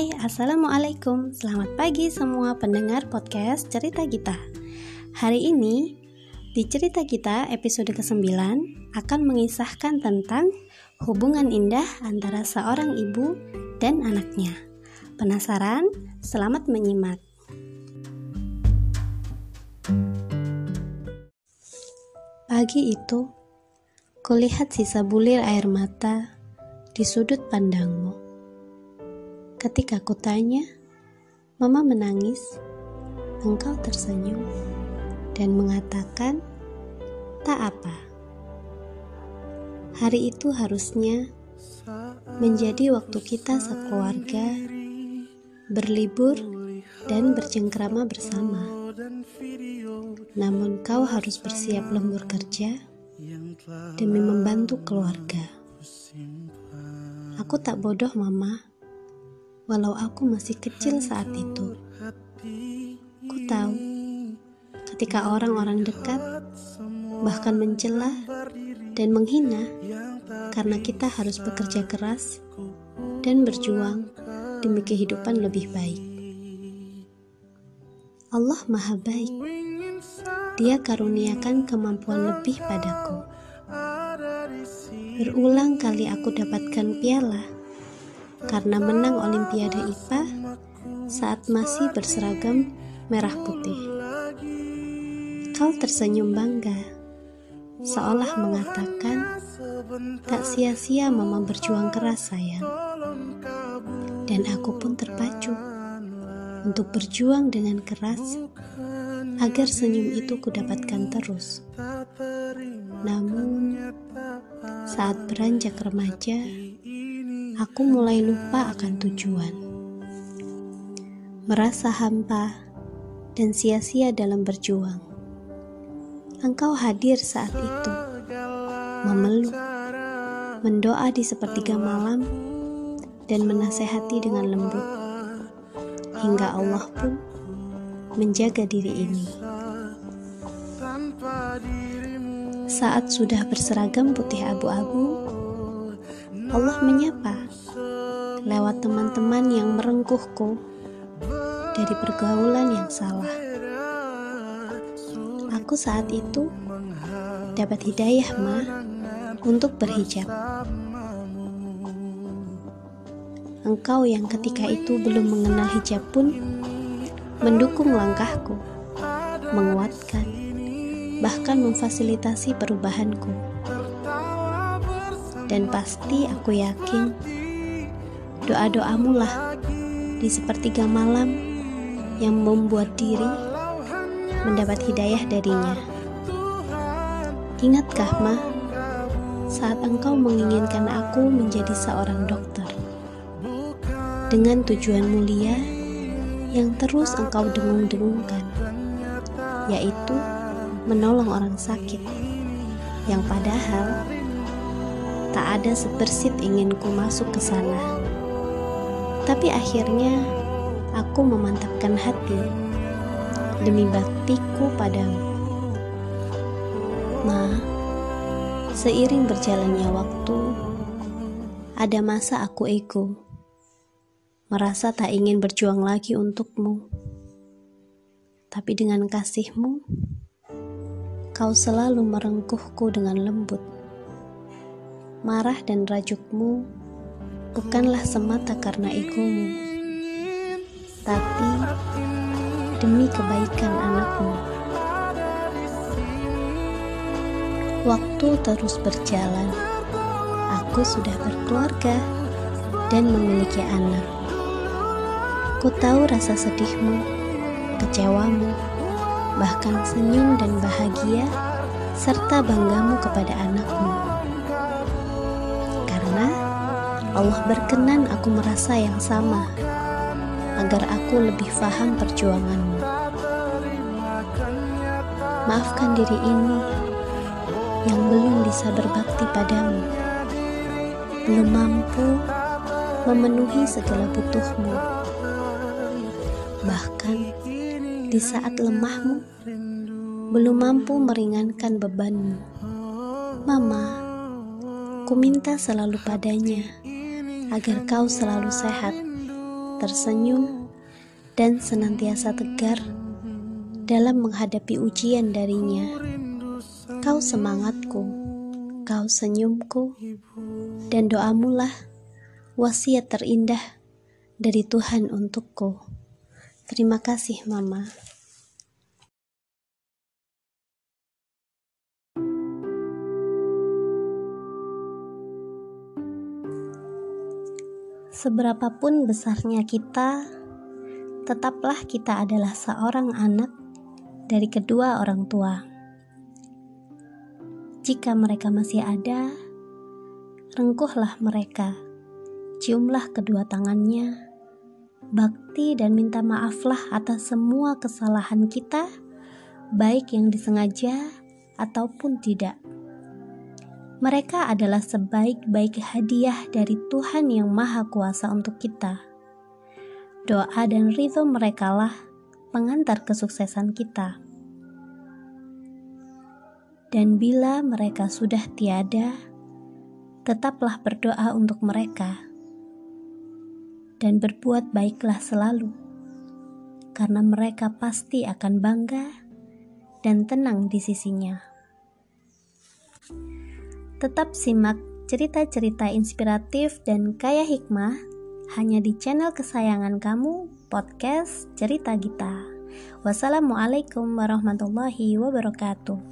Hai, Assalamualaikum Selamat pagi semua pendengar podcast Cerita Kita Hari ini, di Cerita Kita episode ke-9 akan mengisahkan tentang hubungan indah antara seorang ibu dan anaknya Penasaran? Selamat menyimak Pagi itu, kulihat sisa bulir air mata di sudut pandangmu. Ketika kutanya, Mama menangis, engkau tersenyum dan mengatakan, "Tak apa." Hari itu harusnya menjadi waktu kita sekeluarga berlibur dan bercengkrama bersama. Namun kau harus bersiap lembur kerja demi membantu keluarga. Aku tak bodoh mama, walau aku masih kecil saat itu. Ku tahu, ketika orang-orang dekat bahkan mencela dan menghina karena kita harus bekerja keras dan berjuang demi kehidupan lebih baik. Allah Maha Baik. Dia karuniakan kemampuan lebih padaku. Berulang kali aku dapatkan piala karena menang Olimpiade IPA saat masih berseragam merah putih. Kau tersenyum bangga, seolah mengatakan, "Tak sia-sia Mama berjuang keras, sayang." Dan aku pun terpacu untuk berjuang dengan keras agar senyum itu kudapatkan terus. Namun, saat beranjak remaja, aku mulai lupa akan tujuan. Merasa hampa dan sia-sia dalam berjuang. Engkau hadir saat itu, memeluk, mendoa di sepertiga malam, dan menasehati dengan lembut hingga Allah pun menjaga diri ini. Saat sudah berseragam putih abu-abu, Allah menyapa lewat teman-teman yang merengkuhku dari pergaulan yang salah. Aku saat itu dapat hidayah ma untuk berhijab. Engkau yang ketika itu belum mengenal hijab pun mendukung langkahku, menguatkan, bahkan memfasilitasi perubahanku. Dan pasti aku yakin doa-doamu lah di sepertiga malam yang membuat diri mendapat hidayah darinya. Ingatkah, Ma, saat engkau menginginkan aku menjadi seorang dokter? dengan tujuan mulia yang terus engkau dengung-dengungkan, yaitu menolong orang sakit, yang padahal tak ada sebersit inginku masuk ke sana. Tapi akhirnya aku memantapkan hati demi baktiku padamu. Ma, seiring berjalannya waktu, ada masa aku ego merasa tak ingin berjuang lagi untukmu. Tapi dengan kasihmu, kau selalu merengkuhku dengan lembut. Marah dan rajukmu bukanlah semata karena egomu, tapi demi kebaikan anakmu. Waktu terus berjalan, aku sudah berkeluarga dan memiliki anak. Ku tahu rasa sedihmu, kecewamu, bahkan senyum dan bahagia, serta banggamu kepada anakmu. Allah berkenan aku merasa yang sama, agar aku lebih paham perjuanganmu. Maafkan diri ini yang belum bisa berbakti padamu, belum mampu memenuhi segala butuhmu bahkan di saat lemahmu belum mampu meringankan bebanmu. Mama, ku minta selalu padanya agar kau selalu sehat tersenyum, dan senantiasa tegar dalam menghadapi ujian darinya. Kau semangatku, kau senyumku, dan doamulah wasiat terindah dari Tuhan untukku. Terima kasih, Mama. Seberapapun besarnya kita, tetaplah kita adalah seorang anak dari kedua orang tua. Jika mereka masih ada, rengkuhlah mereka, ciumlah kedua tangannya, bakti dan minta maaflah atas semua kesalahan kita, baik yang disengaja ataupun tidak. Mereka adalah sebaik-baik hadiah dari Tuhan yang Maha Kuasa untuk kita. Doa dan ridho merekalah pengantar kesuksesan kita. Dan bila mereka sudah tiada, tetaplah berdoa untuk mereka dan berbuat baiklah selalu, karena mereka pasti akan bangga dan tenang di sisinya. Tetap simak cerita-cerita inspiratif dan kaya hikmah hanya di channel kesayangan kamu, podcast Cerita Gita. Wassalamualaikum warahmatullahi wabarakatuh.